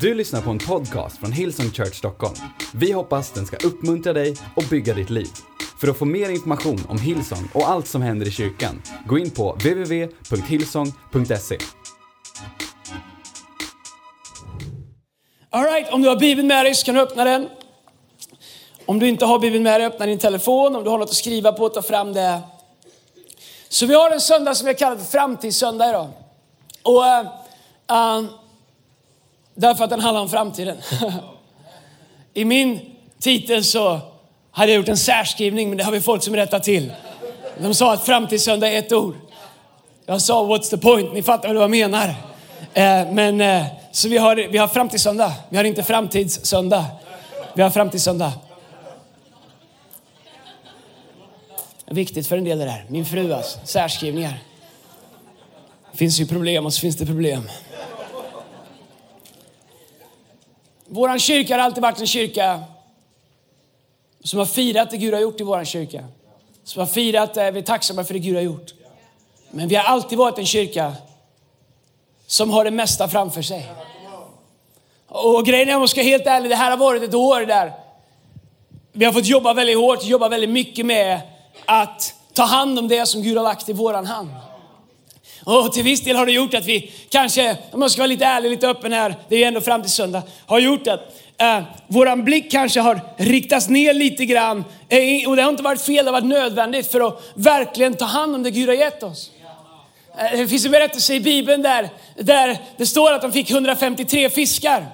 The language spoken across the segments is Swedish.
Du lyssnar på en podcast från Hillsong Church Stockholm. Vi hoppas den ska uppmuntra dig och bygga ditt liv. För att få mer information om Hillsong och allt som händer i kyrkan, gå in på www.hillsong.se. Alright, om du har Bibeln med dig så kan du öppna den. Om du inte har Bibeln med dig, öppna din telefon. Om du har något att skriva på, ta fram det. Så vi har en söndag som vi har kallat för framtidssöndag idag. Och, uh, därför att den handlar om framtiden. I min titel så hade jag gjort en särskrivning, men det har vi folk som rättar till. De sa att framtidssöndag är ett ord. Jag sa what's the point, ni fattar vad jag menar. Eh, men, eh, så vi har, vi har framtidssöndag, vi har inte framtidssöndag. Vi har framtidssöndag. Viktigt för en del det där. Min fru alltså, särskrivningar. Det finns ju problem och så finns det problem. Vår kyrka har alltid varit en kyrka som har firat det Gud har gjort i vår kyrka. Som har firat det, vi är tacksamma för det Gud har gjort. Men vi har alltid varit en kyrka som har det mesta framför sig. Och grejen är, om jag ska vara helt ärlig, det här har varit ett år där vi har fått jobba väldigt hårt, jobba väldigt mycket med att ta hand om det som Gud har lagt i våran hand. Och till viss del har det gjort att vi kanske, om jag ska vara lite ärlig, lite öppen här, det är ju ändå fram till söndag, har gjort att eh, våran blick kanske har riktats ner lite grann. Eh, och det har inte varit fel, det har varit nödvändigt för att verkligen ta hand om det Gud har gett oss. Eh, det finns en berättelse i Bibeln där, där det står att de fick 153 fiskar.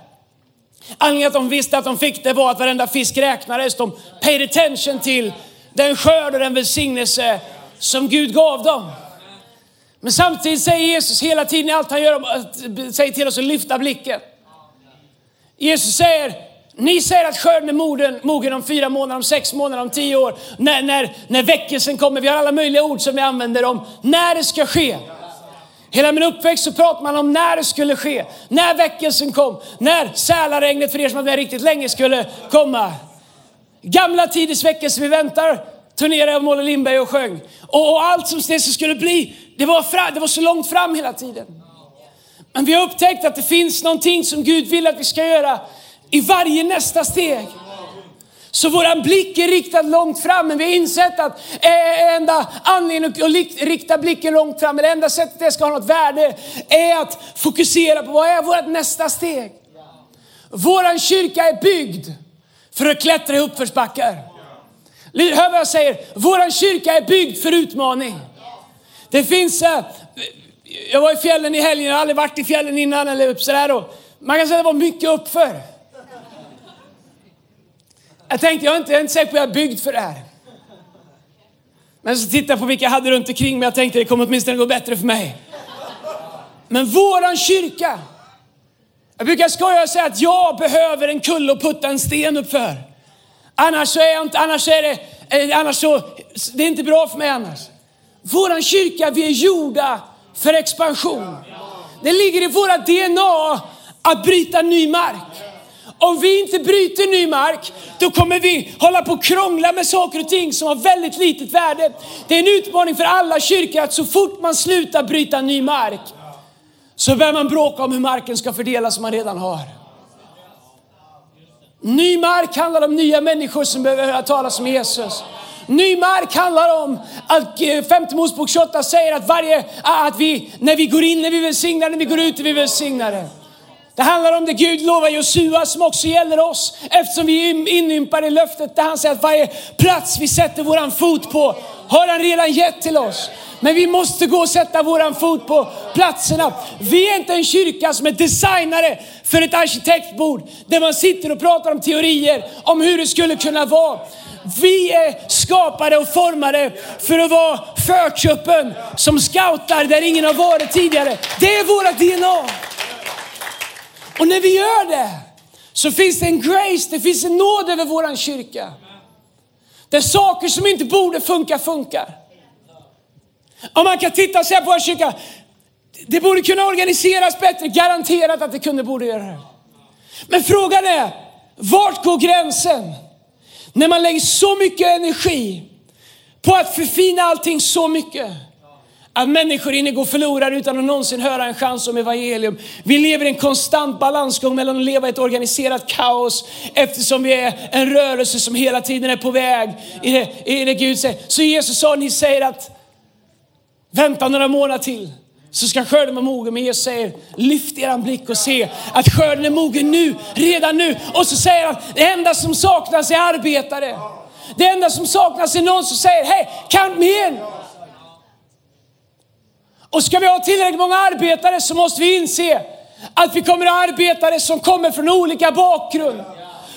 Anledningen att de visste att de fick det var att varenda fisk räknades. De paid attention till den skörd och den välsignelse som Gud gav dem. Men samtidigt säger Jesus hela tiden i allt han gör, säger till oss att lyfta blicken. Jesus säger, ni säger att skörden är mogen, mogen om fyra månader, om sex månader, om tio år. När, när, när väckelsen kommer, vi har alla möjliga ord som vi använder om när det ska ske. Hela min uppväxt så pratar man om när det skulle ske, när väckelsen kom, när sälaregnet för er som har varit med riktigt länge skulle komma. Gamla tiders väckelse, vi väntar, turnerade jag Molle Lindberg och sjöng. Och, och allt som det skulle bli, det var, fram, det var så långt fram hela tiden. Men vi har upptäckt att det finns någonting som Gud vill att vi ska göra i varje nästa steg. Så våran blick är riktad långt fram, men vi har insett att eh, eh, enda anledningen att rikta blicken långt fram, eller enda sättet det ska ha något värde, är att fokusera på vad är vårt nästa steg. Våran kyrka är byggd för att klättra i uppförsbackar. Hör vad jag säger, våran kyrka är byggd för utmaning. Det finns, eh, jag var i fjällen i helgen, jag har aldrig varit i fjällen innan eller upp sådär. man kan säga att det var mycket uppför. Jag tänkte, jag är inte, jag är inte säker på att jag är byggd för det här. Men så tittade jag på vilka jag hade runt omkring mig. Jag tänkte det kommer åtminstone gå bättre för mig. Men våran kyrka. Jag brukar skoja och säga att jag behöver en kulle att putta en sten uppför. Annars så är jag inte, annars är det, eh, annars så, det är inte bra för mig annars. Våran kyrka, vi är gjorda för expansion. Det ligger i våra DNA att bryta ny mark. Om vi inte bryter ny mark, då kommer vi hålla på och krångla med saker och ting som har väldigt litet värde. Det är en utmaning för alla kyrkor att så fort man slutar bryta ny mark, så börjar man bråka om hur marken ska fördelas som man redan har. Ny mark handlar om nya människor som behöver höra talas om Jesus. Ny mark handlar om att eh, femte Mosebok 28 säger att, varje, att vi, när vi går in är vi välsignade, när vi går ut är vi välsignade. Det handlar om det Gud lovar Josua som också gäller oss eftersom vi är inympade i löftet där han säger att varje plats vi sätter våran fot på har han redan gett till oss. Men vi måste gå och sätta våran fot på platserna. Vi är inte en kyrka som är designare för ett arkitektbord där man sitter och pratar om teorier om hur det skulle kunna vara. Vi är skapade och formade för att vara förköpen som scoutar där ingen har varit tidigare. Det är våra DNA. Och när vi gör det så finns det en grace, det finns en nåd över våran kyrka. Där saker som inte borde funka, funkar. Om man kan titta och säga på vår kyrka, det borde kunna organiseras bättre, garanterat att det kunde borde göra det. Men frågan är, vart går gränsen? När man lägger så mycket energi på att förfina allting så mycket, att människor inne går förlorade utan att någonsin höra en chans om evangelium. Vi lever i en konstant balansgång mellan att leva i ett organiserat kaos eftersom vi är en rörelse som hela tiden är på väg i det, i det Gud säger. Så Jesus sa, ni säger att vänta några månader till så ska skörden vara mogen. Men Jesus säger, lyft er blick och se att skörden är mogen nu, redan nu. Och så säger han, det enda som saknas är arbetare. Det enda som saknas är någon som säger, hej, kan igen! Och ska vi ha tillräckligt många arbetare så måste vi inse att vi kommer att ha arbetare som kommer från olika bakgrund,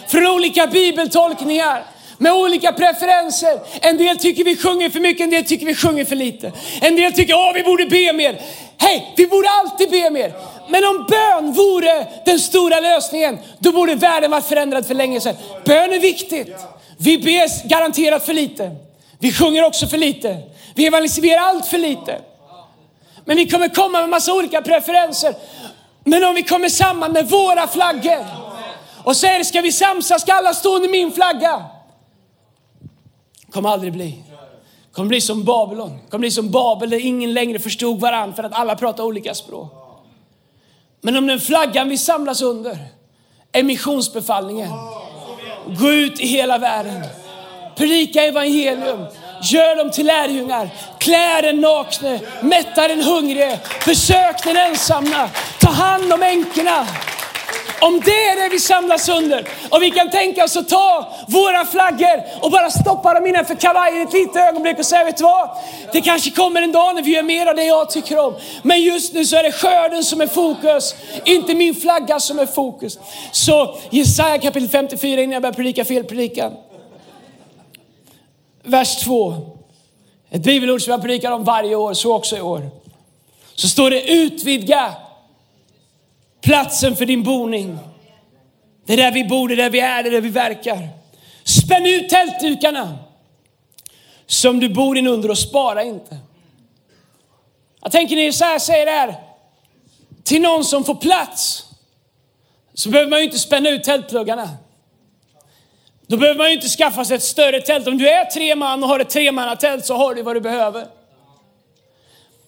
från olika bibeltolkningar, med olika preferenser. En del tycker vi sjunger för mycket, en del tycker vi sjunger för lite. En del tycker att vi borde be mer. Hej, vi borde alltid be mer. Men om bön vore den stora lösningen, då borde världen varit förändrad för länge sedan. Bön är viktigt. Vi ber garanterat för lite. Vi sjunger också för lite. Vi evangeliserar allt för lite. Men vi kommer komma med massa olika preferenser. Men om vi kommer samman med våra flaggor och säger ska vi samsas, ska alla stå under min flagga. kommer aldrig bli. kommer bli som Babylon. kommer bli som Babel där ingen längre förstod varandra för att alla pratar olika språk. Men om den flaggan vi samlas under är missionsbefallningen. Gå ut i hela världen. Predika evangelium. Gör dem till lärjungar. Klä den nakne, mätta den hungrige, försök den ensamma, ta hand om änkorna. Om det är det vi samlas under och vi kan tänka oss att ta våra flaggor och bara stoppa dem innanför kavajen ett litet ögonblick och säga, vet du vad? Det kanske kommer en dag när vi gör mer av det jag tycker om. Men just nu så är det skörden som är fokus, inte min flagga som är fokus. Så Jesaja kapitel 54 innan jag börjar predika fel predikan vers 2. Ett bibelord som jag predikar om varje år, så också i år. Så står det utvidga platsen för din boning. Det är där vi bor, det är där vi är, det är där vi verkar. Spänn ut tältdukarna som du bor in under och spara inte. Jag tänker ni så här säger det här till någon som får plats så behöver man ju inte spänna ut tältpluggarna. Då behöver man ju inte skaffa sig ett större tält. Om du är tre man och har ett tremannatält så har du vad du behöver.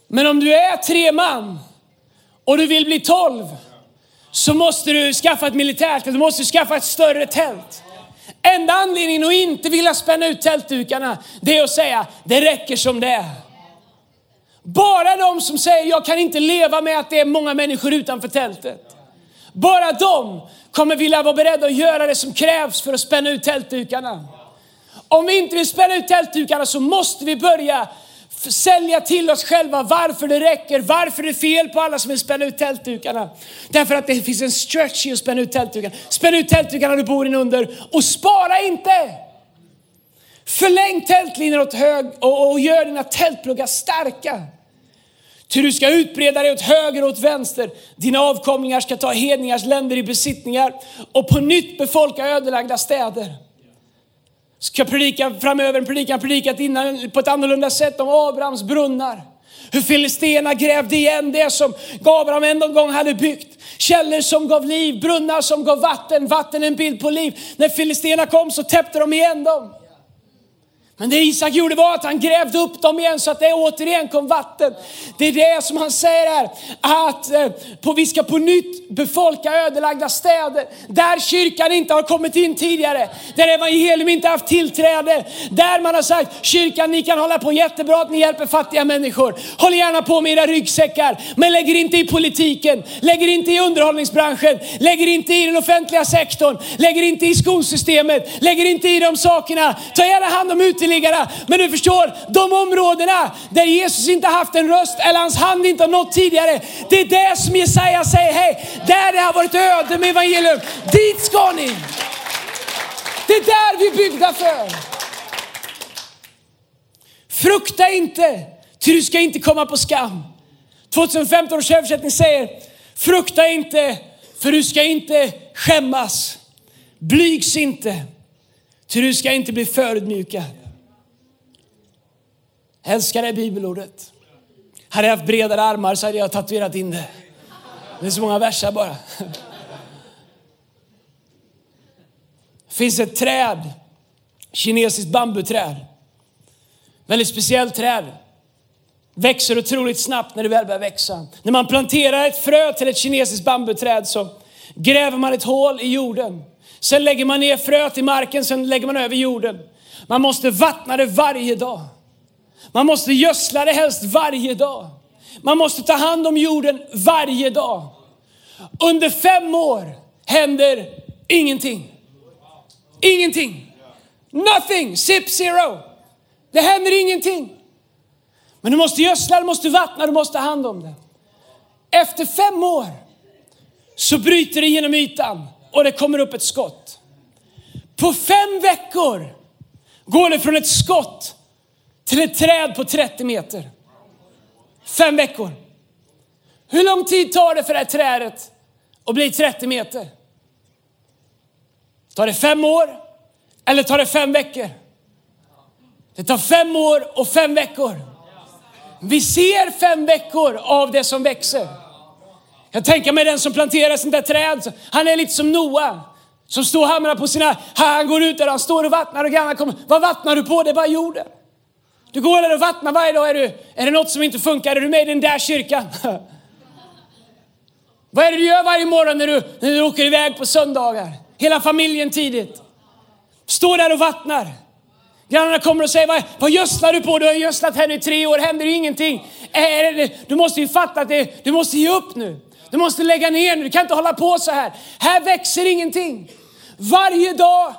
Men om du är tre man och du vill bli tolv så måste du skaffa ett militärt du måste skaffa ett större tält. Enda anledningen att inte vilja spänna ut tältdukarna, det är att säga, det räcker som det är. Bara de som säger, jag kan inte leva med att det är många människor utanför tältet. Bara de kommer vilja vara beredda att göra det som krävs för att spänna ut tältdukarna. Om vi inte vill spänna ut tältdukarna så måste vi börja sälja till oss själva varför det räcker, varför det är fel på alla som vill spänna ut tältdukarna. Därför att det finns en stretch i att spänna ut tältdukarna. Spänn ut tältdukarna du bor inunder och spara inte! Förläng tältlinjen åt hög och, och gör dina tältpluggar starka. Ty du ska utbreda dig åt höger och åt vänster. Dina avkomlingar ska ta hedningars länder i besittningar och på nytt befolka ödelagda städer. Ska predika framöver, en predikan predikat innan på ett annorlunda sätt om Abrahams brunnar. Hur filisterna grävde igen det som Abraham en gång hade byggt. Källor som gav liv, brunnar som gav vatten, vatten en bild på liv. När filisterna kom så täppte de igen dem. Men det Isak gjorde var att han grävde upp dem igen så att det återigen kom vatten. Det är det som han säger här, att eh, på, vi ska på nytt befolka ödelagda städer. Där kyrkan inte har kommit in tidigare, där evangelium inte haft tillträde. Där man har sagt, kyrkan ni kan hålla på jättebra att ni hjälper fattiga människor. Håll gärna på med era ryggsäckar, men lägger inte i politiken, lägger inte i underhållningsbranschen, lägger inte i den offentliga sektorn, lägger inte i skolsystemet, lägger inte i de sakerna. Ta gärna hand om ute ytterligare. Men du förstår, de områdena där Jesus inte haft en röst eller hans hand inte har nått tidigare. Det är det som Jesaja säger, hej, där det har varit öde med evangelium, dit ska ni. Det är där vi är byggda för. Frukta inte, ty du ska inte komma på skam. 2015 års översättning säger, frukta inte, för du ska inte skämmas. Blygs inte, ty du ska inte bli förödmjukad. Älskar det bibelordet. Hade jag haft bredare armar så hade jag tatuerat in det. Det är så många verser bara. Det finns ett träd, kinesiskt bambuträd. Väldigt speciellt träd. växer otroligt snabbt när det väl börjar växa. När man planterar ett frö till ett kinesiskt bambuträd så gräver man ett hål i jorden. Sen lägger man ner fröet i marken, sen lägger man över jorden. Man måste vattna det varje dag. Man måste gödsla det helst varje dag. Man måste ta hand om jorden varje dag. Under fem år händer ingenting. Ingenting. Nothing. Zip zero. Det händer ingenting. Men du måste gödsla, du måste vattna, du måste ta hand om det. Efter fem år så bryter det genom ytan och det kommer upp ett skott. På fem veckor går det från ett skott till ett träd på 30 meter. Fem veckor. Hur lång tid tar det för det här trädet att bli 30 meter? Tar det fem år eller tar det fem veckor? Det tar fem år och fem veckor. Vi ser fem veckor av det som växer. Jag tänker mig den som planterar sånt där träd, han är lite som Noa. Som står och hamrar på sina, han går ut där, han står och vattnar och grannar kommer. Vad vattnar du på? Det är bara jorden. Du går där och vattnar varje dag. Är, du, är det något som inte funkar? Är du med i den där kyrkan? Vad är det du gör varje morgon när du, när du åker iväg på söndagar? Hela familjen tidigt. Står där och vattnar. Grannarna kommer och säger, vad, vad gödslar du på? Du har gödslat här nu i tre år, händer ju ingenting. Du måste ju fatta att det, du måste ge upp nu. Du måste lägga ner nu, du kan inte hålla på så här. Här växer ingenting. Varje dag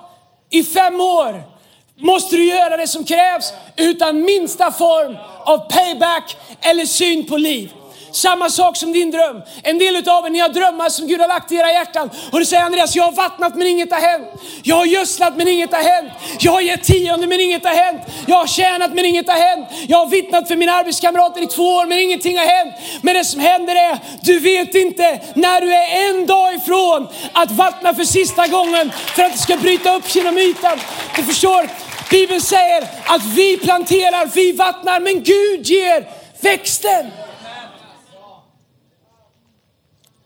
i fem år måste du göra det som krävs utan minsta form av payback eller syn på liv. Samma sak som din dröm. En del av er, ni har drömmar som Gud har lagt i era hjärtan. Och du säger Andreas, jag har vattnat men inget har hänt. Jag har gödslat men inget har hänt. Jag har gett tionde men inget har hänt. Jag har tjänat men inget har hänt. Jag har vittnat för mina arbetskamrater i två år men ingenting har hänt. Men det som händer är, du vet inte när du är en dag ifrån att vattna för sista gången för att det ska bryta upp genom ytan. Du förstår, Bibeln säger att vi planterar, vi vattnar, men Gud ger växten.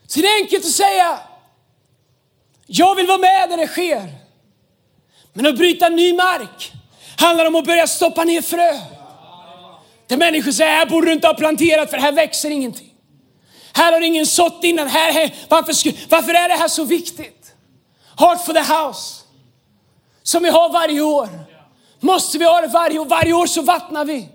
Så det är enkelt att säga, jag vill vara med när det sker. Men att bryta ny mark handlar om att börja stoppa ner frö. Där människor säger, här borde du inte ha planterat för här växer ingenting. Här har ingen sått innan. Här, här, varför, varför är det här så viktigt? Heart for the house. Som vi har varje år. Måste vi ha det varje år. Varje år så vattnar vi.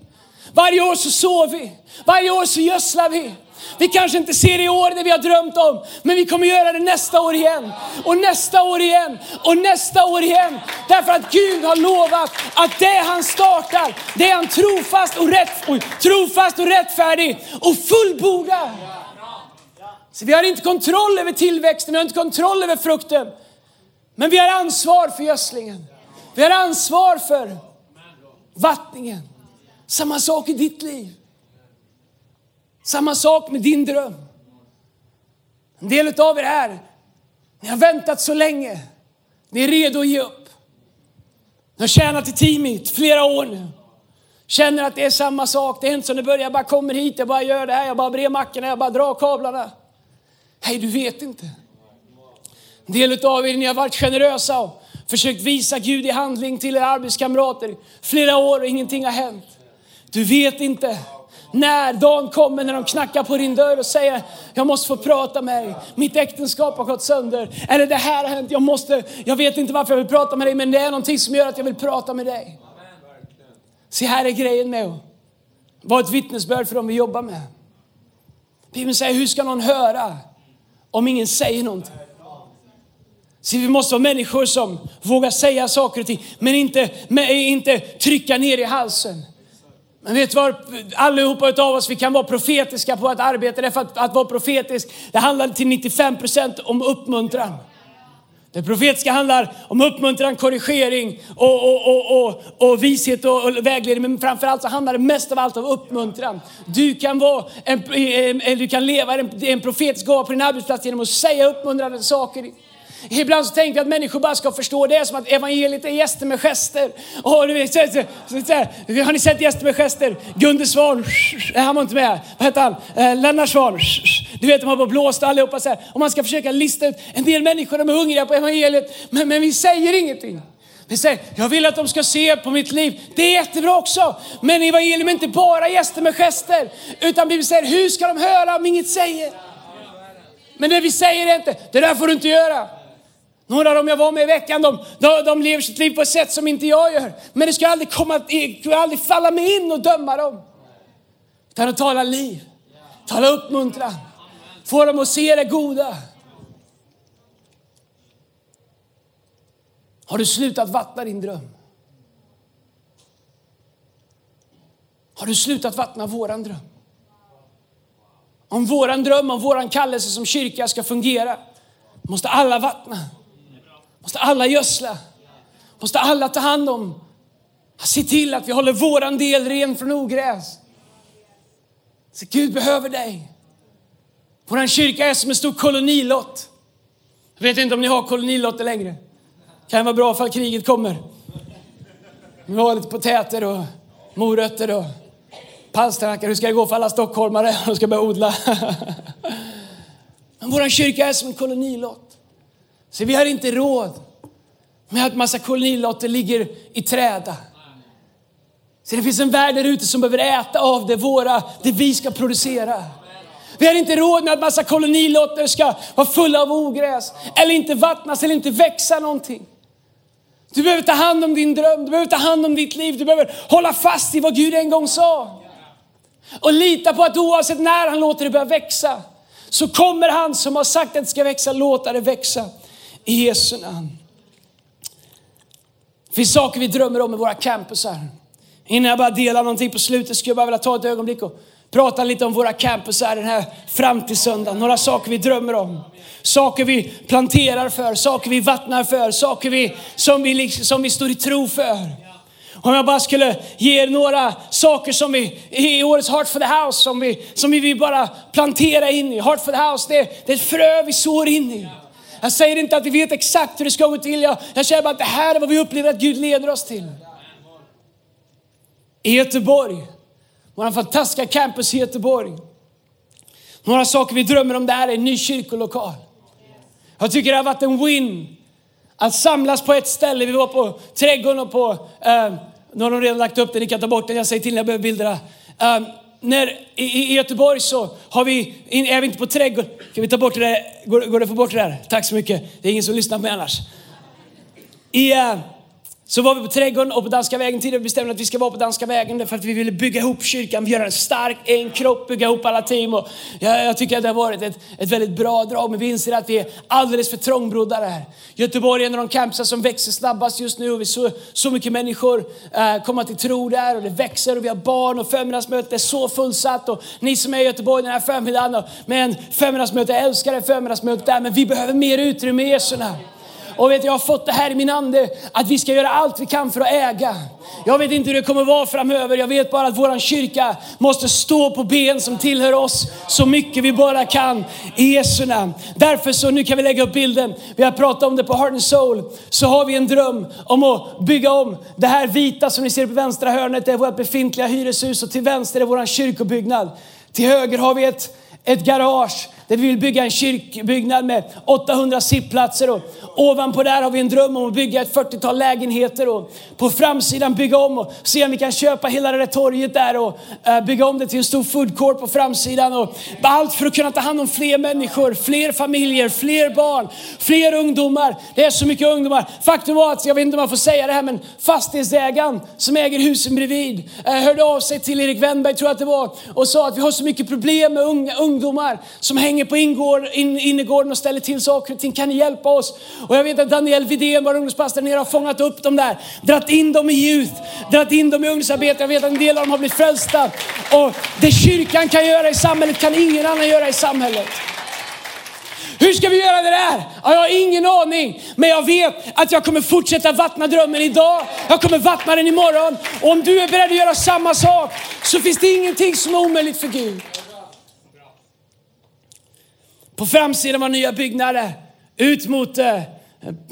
Varje år så sår vi. Varje år så gödslar vi. Vi kanske inte ser det i år det vi har drömt om, men vi kommer göra det nästa år igen. Och nästa år igen. Och nästa år igen. Därför att Gud har lovat att det han startar, det är han trofast och, rätt, oj, trofast och rättfärdig och fullbordar. Så vi har inte kontroll över tillväxten, vi har inte kontroll över frukten. Men vi har ansvar för gödslingen. Vi har ansvar för vattningen. Samma sak i ditt liv. Samma sak med din dröm. En del av er här, ni har väntat så länge. Ni är redo att ge upp. Ni har tjänat i teamet flera år nu. Känner att det är samma sak. Det är inte som det börjar. Jag bara kommer hit, jag bara gör det här, jag bara brer mackorna, jag bara drar kablarna. Nej, du vet inte. En del av er, ni har varit generösa och försökt visa Gud i handling till era arbetskamrater flera år och ingenting har hänt. Du vet inte när dagen kommer när de knackar på din dörr och säger jag måste få prata med dig. Mitt äktenskap har gått sönder. Eller det här har hänt. Jag, måste, jag vet inte varför jag vill prata med dig men det är någonting som gör att jag vill prata med dig. Se här är grejen med att vara ett vittnesbörd för dem vi jobbar med. Bibeln säger hur ska någon höra om ingen säger någonting? Så vi måste vara människor som vågar säga saker och ting men inte, inte trycka ner i halsen. Men vet du vad? Allihopa av oss, vi kan vara profetiska på att arbeta. Därför att, att vara profetisk, det handlar till 95 procent om uppmuntran. Det profetiska handlar om uppmuntran, korrigering och, och, och, och, och vishet och, och vägledning. Men framförallt så handlar det mest av allt om uppmuntran. Du kan, vara en, du kan leva en, en profetisk gåva på din arbetsplats genom att säga uppmuntrande saker. Ibland så tänker jag att människor bara ska förstå det som att evangeliet är gäster med gester. Och du vet, så, så, så, har ni sett gäster med gester? Gunde Svan, han var inte med. Vad hette han? Eh, Lennart Svan. Du vet, de har bara blåst allihopa så här. Och man ska försöka lista ut, en del människor de är hungriga på evangeliet, men, men vi säger ingenting. Vi säger, jag vill att de ska se på mitt liv. Det är jättebra också. Men evangelium är inte bara gäster med gester. Utan Bibeln säger, hur ska de höra om inget säger? Men det vi säger är inte, det där får du inte göra. Några av dem jag var med i veckan, de, de, de lever sitt liv på ett sätt som inte jag gör. Men det ska aldrig, komma, det ska aldrig falla mig in och döma dem. Utan att tala liv, tala uppmuntran, få dem att se det goda. Har du slutat vattna din dröm? Har du slutat vattna våran dröm? Om våran dröm, om våran kallelse som kyrka ska fungera, måste alla vattna. Måste alla gödsla. Måste alla ta hand om. Se till att vi håller våran del ren från ogräs. Så Gud behöver dig. Vår kyrka är som en stor kolonilott. Jag vet inte om ni har kolonilotter längre. Kan vara bra ifall kriget kommer. Vi har lite potäter och morötter och palsternackor. Hur ska det gå för alla stockholmare? De ska börja odla. Men vår kyrka är som en kolonilott. Så vi har inte råd med att massa kolonilotter ligger i träda. Så det finns en värld där ute som behöver äta av det, våra, det vi ska producera. Vi har inte råd med att massa kolonilotter ska vara fulla av ogräs, eller inte vattnas, eller inte växa någonting. Du behöver ta hand om din dröm, du behöver ta hand om ditt liv, du behöver hålla fast i vad Gud en gång sa. Och lita på att oavsett när han låter det börja växa, så kommer han som har sagt att det ska växa, låta det växa. I Jesu namn. Det finns saker vi drömmer om i våra campusar. Innan jag bara delar någonting på slutet skulle jag bara vilja ta ett ögonblick och prata lite om våra campusar den här framtidssöndagen. Några saker vi drömmer om. Saker vi planterar för, saker vi vattnar för, saker vi, som, vi, liksom, som vi står i tro för. Om jag bara skulle ge er några saker som vi i årets Heart for the House som vi, som vi vill bara plantera in i. Heart for the House, det, det är ett frö vi sår in i. Jag säger inte att vi vet exakt hur det ska gå till. Jag, jag känner bara att det här är vad vi upplever att Gud leder oss till. I Göteborg, vår fantastiska campus i Göteborg. Några saker vi drömmer om där är en ny kyrkolokal. Jag tycker det har varit en win att samlas på ett ställe. Vi var på trädgården och på, eh, nu har de redan lagt upp det, ni kan ta bort den, jag säger till när jag behöver bilderna. Eh, när, i, i, Göteborg så har vi, är vi inte på trädgård. Kan vi ta bort det där? Går, går det att få bort det där? Tack så mycket. Det är ingen som lyssnar på mig annars. I, uh, så var vi på Trädgården och på Danska vägen. Tidigare bestämde att vi ska vara på Danska vägen därför att vi ville bygga ihop kyrkan, göra en stark, en kropp, bygga ihop alla team. Och jag, jag tycker att det har varit ett, ett väldigt bra drag, men vi inser att vi är alldeles för trångbrodda här. Göteborg är en av de campsar som växer snabbast just nu och vi ser så mycket människor eh, komma till tro där och det växer och vi har barn och förmiddagsmötet är så fullsatt och ni som är i Göteborg den här förmiddagen, men förmiddagsmöte, jag älskar det förmiddagsmötet där, men vi behöver mer utrymme i Jesu namn. Och vet, jag har fått det här i min ande att vi ska göra allt vi kan för att äga. Jag vet inte hur det kommer vara framöver. Jag vet bara att vår kyrka måste stå på ben som tillhör oss så mycket vi bara kan i Jesu namn. Därför så, nu kan vi lägga upp bilden. Vi har pratat om det på Heart and Soul. Så har vi en dröm om att bygga om det här vita som ni ser på vänstra hörnet. Det är vårt befintliga hyreshus och till vänster är vår kyrkobyggnad. Till höger har vi ett, ett garage där vi vill bygga en kyrkbyggnad med 800 sittplatser. Och ovanpå där har vi en dröm om att bygga ett 40-tal lägenheter. Och på framsidan bygga om och se om vi kan köpa hela det där torget där och eh, bygga om det till en stor food court på framsidan. Och allt för att kunna ta hand om fler människor, fler familjer, fler barn, fler ungdomar. Det är så mycket ungdomar. Faktum var att, jag vet inte om man får säga det här, men fastighetsägaren som äger husen bredvid eh, hörde av sig till Erik Wennberg, tror jag att det var, och sa att vi har så mycket problem med unga, ungdomar som hänger springer på ingård, in, innergården och ställer till saker och ting. Kan ni hjälpa oss? Och jag vet att Daniel Widén, vår ungdomspastor nere, har fångat upp dem där. Dratt in dem i youth, dratt in dem i ungdomsarbete. Jag vet att en del av dem har blivit frälsta. Och det kyrkan kan göra i samhället kan ingen annan göra i samhället. Hur ska vi göra det där? Ja, jag har ingen aning, men jag vet att jag kommer fortsätta vattna drömmen idag. Jag kommer vattna den imorgon. Och om du är beredd att göra samma sak så finns det ingenting som är omöjligt för Gud. På framsidan var nya byggnader. Ut mot eh,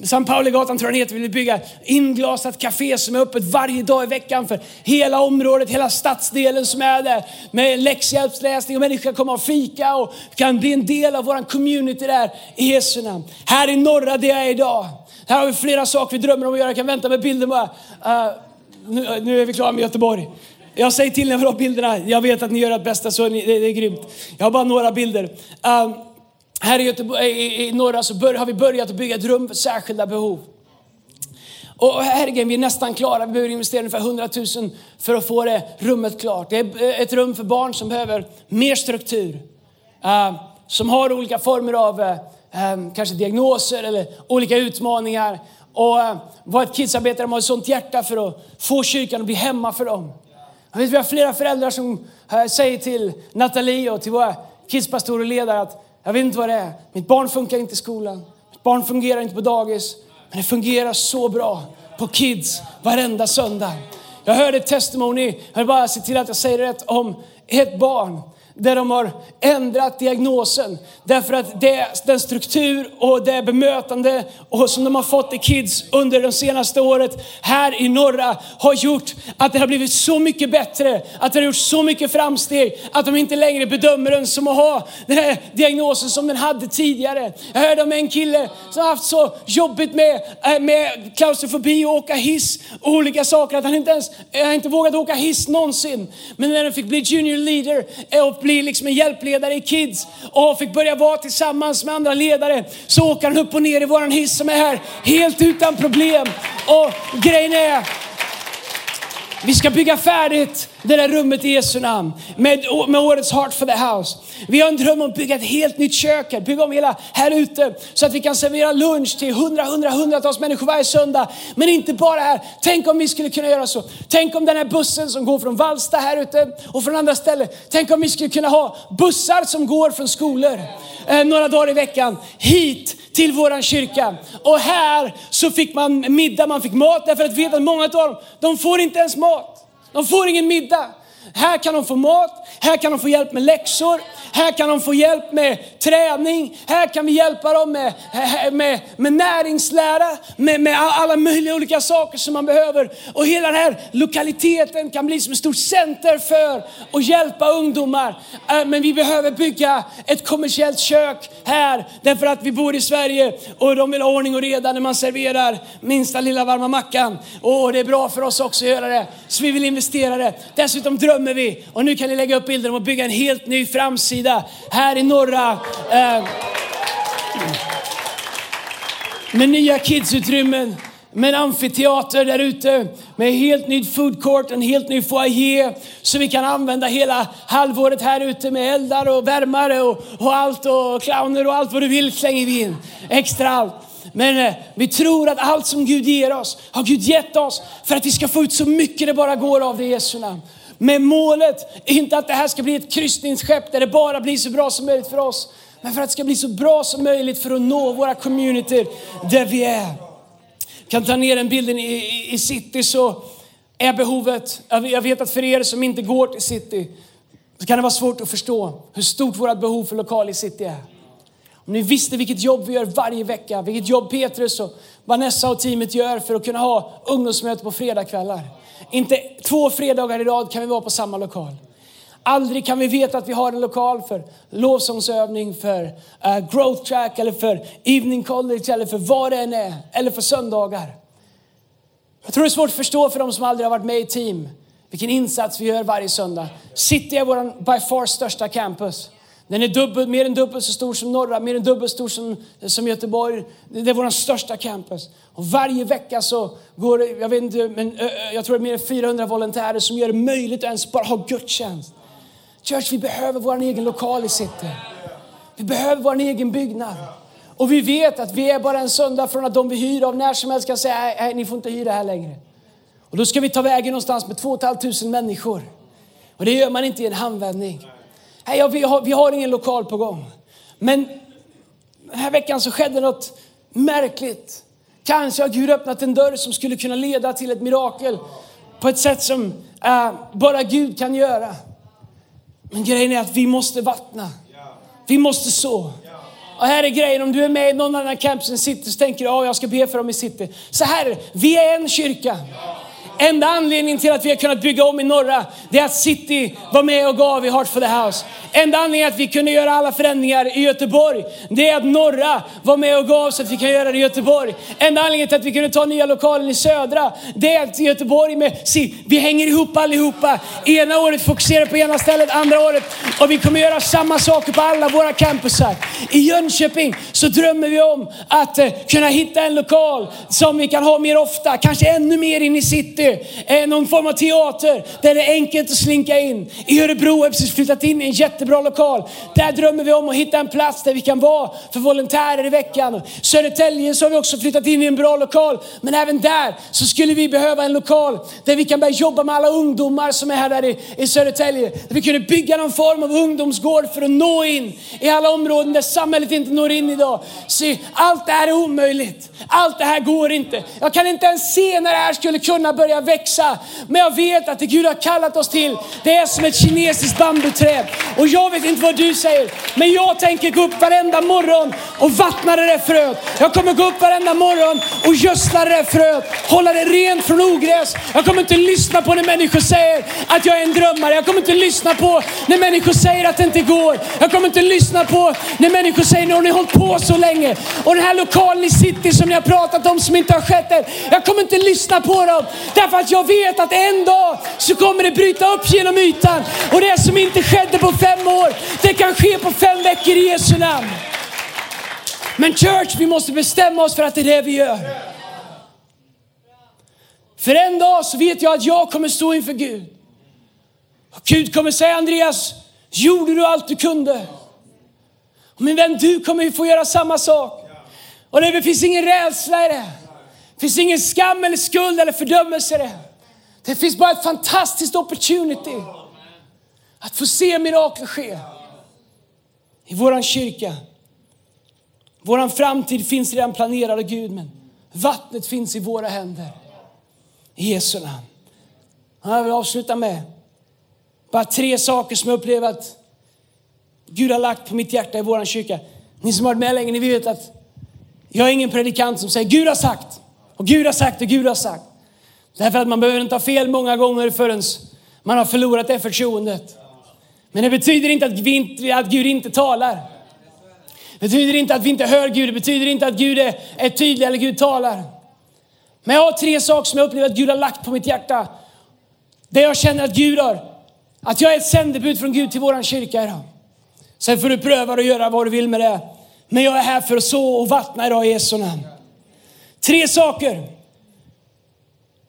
San Pauligatan tror jag den heter, vill vi bygga inglasat café som är öppet varje dag i veckan för hela området, hela stadsdelen som är där. Med läxhjälpsläsning och människor kan komma och fika och kan bli en del av vår community där i Jesu namn. Här i norra där jag är idag, Här har vi flera saker vi drömmer om att göra. Jag kan vänta med bilden bara. Uh, nu, nu, är vi klara med Göteborg. Jag säger till när jag vill ha bilderna. Jag vet att ni gör ert bästa så ni, det, det, är grymt. Jag har bara några bilder. Uh, här i, Göteborg, i, i norra så bör, har vi börjat bygga ett rum för särskilda behov. Och herregud, vi är nästan klara. Vi behöver investera ungefär 100 000 för att få det rummet klart. Det är ett rum för barn som behöver mer struktur. Uh, som har olika former av uh, kanske diagnoser eller olika utmaningar. Och uh, vad ett kidsarbetare, de har ett sånt hjärta för att få kyrkan att bli hemma för dem. Jag vet, vi har flera föräldrar som uh, säger till Nathalie och till våra kidspastorer och ledare att jag vet inte vad det är. Mitt barn funkar inte i skolan. Mitt barn fungerar inte på dagis. Men det fungerar så bra på Kids varenda söndag. Jag hörde ett testimony, jag vill bara se till att jag säger rätt, om ett barn där de har ändrat diagnosen. Därför att det, den struktur och det bemötande och som de har fått i Kids under det senaste året här i norra har gjort att det har blivit så mycket bättre, att det har gjort så mycket framsteg att de inte längre bedömer den som att ha den här diagnosen som den hade tidigare. Jag hörde om en kille som har haft så jobbigt med, eh, med klaustrofobi och åka hiss och olika saker att han inte ens eh, han inte vågat åka hiss någonsin. Men när han fick bli junior leader eh, och bli liksom en hjälpledare i Kids. Och fick börja vara tillsammans med andra ledare. Så åker han upp och ner i våran hiss som är här helt utan problem. Och grejen är vi ska bygga färdigt det där rummet i Jesu namn med, med årets Heart for the House. Vi har en dröm om att bygga ett helt nytt kök, bygga om hela här ute så att vi kan servera lunch till hundra, hundra, hundratals människor varje söndag. Men inte bara här. Tänk om vi skulle kunna göra så. Tänk om den här bussen som går från Valsta här ute och från andra ställen. Tänk om vi skulle kunna ha bussar som går från skolor eh, några dagar i veckan hit till våran kyrka. Och här så fick man middag, man fick mat därför att vi vet att många av dem, de får inte ens mat. De får ingen middag. Här kan de få mat, här kan de få hjälp med läxor, här kan de få hjälp med träning, här kan vi hjälpa dem med, eh, med, med näringslära, med, med alla möjliga olika saker som man behöver. Och hela den här lokaliteten kan bli som ett stort center för att hjälpa ungdomar. Eh, men vi behöver bygga ett kommersiellt kök här, därför att vi bor i Sverige och de vill ha ordning och reda när man serverar minsta lilla varma mackan. Och det är bra för oss också att göra det, så vi vill investera det. Dessutom drömmer vi, och nu kan ni lägga upp bilder om att bygga en helt ny framsida här i norra eh, med nya kidsutrymmen, med en amfiteater där ute, med helt ny food court, en helt ny foyer så vi kan använda hela halvåret här ute med eldar och värmare och, och allt och clowner och allt vad du vill slänger vi in. Extra allt. Men eh, vi tror att allt som Gud ger oss har Gud gett oss för att vi ska få ut så mycket det bara går av det i Jesu namn. Med målet inte att det här ska bli ett kryssningsskepp där det bara blir så bra som möjligt för oss. Men för att det ska bli så bra som möjligt för att nå våra communities där vi är. Kan ta ner den bilden i, i, i city så är behovet, jag vet att för er som inte går till city så kan det vara svårt att förstå hur stort vårt behov för lokal i city är. Om ni visste vilket jobb vi gör varje vecka, vilket jobb Petrus och Vanessa och teamet gör för att kunna ha ungdomsmöte på fredagskvällar. Inte två fredagar i rad kan vi vara på samma lokal. Aldrig kan vi veta att vi har en lokal för lovsångsövning, för uh, growth track eller för evening college eller för vad det än är. Eller för söndagar. Jag tror det är svårt att förstå för de som aldrig har varit med i team vilken insats vi gör varje söndag. City är vår by far största campus. Den är dubbel, mer än dubbelt så stor som norra, mer än dubbelt så stor som, som Göteborg. Det är vår största campus. Och varje vecka så går det, jag vet inte, men jag tror det är mer än 400 volontärer som gör det möjligt att ens bara ha gudstjänst. Church, vi behöver vår egen lokal i city. Vi behöver vår egen byggnad. Och vi vet att vi är bara en söndag från att de vi hyr av när som helst kan säga, nej, ni får inte hyra här längre. Och då ska vi ta vägen någonstans med 2 500 människor. Och det gör man inte i en handvändning. Nej, vi, har, vi har ingen lokal på gång. Men den här veckan så skedde något märkligt. Kanske har Gud öppnat en dörr som skulle kunna leda till ett mirakel på ett sätt som uh, bara Gud kan göra. Men grejen är att vi måste vattna. Vi måste så. Och här är grejen, om du är med i någon annan campus än City så tänker du, ja jag ska be för dem i City. Så här vi är en kyrka. Enda anledningen till att vi har kunnat bygga om i norra, det är att City var med och gav i Heart for the House. Enda anledningen att vi kunde göra alla förändringar i Göteborg, det är att norra var med och gav så att vi kan göra det i Göteborg. Enda anledningen till att vi kunde ta nya lokalen i södra, det är att Göteborg med, se, vi hänger ihop allihopa. Ena året fokuserar på ena stället, andra året, och vi kommer göra samma saker på alla våra campusar. I Jönköping så drömmer vi om att eh, kunna hitta en lokal som vi kan ha mer ofta, kanske ännu mer in i city är någon form av teater där det är enkelt att slinka in. I Örebro har vi precis flyttat in i en jättebra lokal. Där drömmer vi om att hitta en plats där vi kan vara för volontärer i veckan. Södertälje så har vi också flyttat in i en bra lokal. Men även där så skulle vi behöva en lokal där vi kan börja jobba med alla ungdomar som är här där i, i Södertälje. Där vi kunde bygga någon form av ungdomsgård för att nå in i alla områden där samhället inte når in idag. Se, allt det här är omöjligt. Allt det här går inte. Jag kan inte ens se när det här skulle kunna börja växa. Men jag vet att det Gud har kallat oss till, det är som ett kinesiskt bambuträd. Och jag vet inte vad du säger, men jag tänker gå upp varenda morgon och vattna det där fröet. Jag kommer gå upp varenda morgon och gödsla det där fröet. Hålla det rent från ogräs. Jag kommer inte lyssna på när människor säger att jag är en drömmare. Jag kommer inte lyssna på när människor säger att det inte går. Jag kommer inte lyssna på när människor säger, nu har ni hållit på så länge. Och den här lokalen i city som ni har pratat om som inte har skett än. Jag kommer inte lyssna på dem. Därför att jag vet att en dag så kommer det bryta upp genom ytan. Och det som inte skedde på fem år, det kan ske på fem veckor i Jesu namn. Men church, vi måste bestämma oss för att det är det vi gör. För en dag så vet jag att jag kommer stå inför Gud. Och Gud kommer säga Andreas, gjorde du allt du kunde? Och min vän, du kommer ju få göra samma sak. Och det finns ingen rädsla i det. Det finns ingen skam eller skuld eller fördömelse i det. Det finns bara ett fantastiskt opportunity att få se mirakel ske i våran kyrka. Våran framtid finns redan planerad av Gud, men vattnet finns i våra händer. I Jesu namn. Jag vill avsluta med bara tre saker som jag upplever att Gud har lagt på mitt hjärta i våran kyrka. Ni som har varit med länge, ni vet att jag är ingen predikant som säger Gud har sagt och Gud har sagt och Gud har sagt. Därför att man behöver inte ha fel många gånger förrän man har förlorat det förtroendet. Men det betyder inte att, vi inte, att Gud inte talar. Det betyder inte att vi inte hör Gud, det betyder inte att Gud är, är tydlig eller Gud talar. Men jag har tre saker som jag upplever att Gud har lagt på mitt hjärta. Det jag känner att Gud har, att jag är ett sändebud från Gud till våran kyrka idag. Sen får du pröva att göra vad du vill med det. Men jag är här för att så och vattna idag i Jesu namn. Tre saker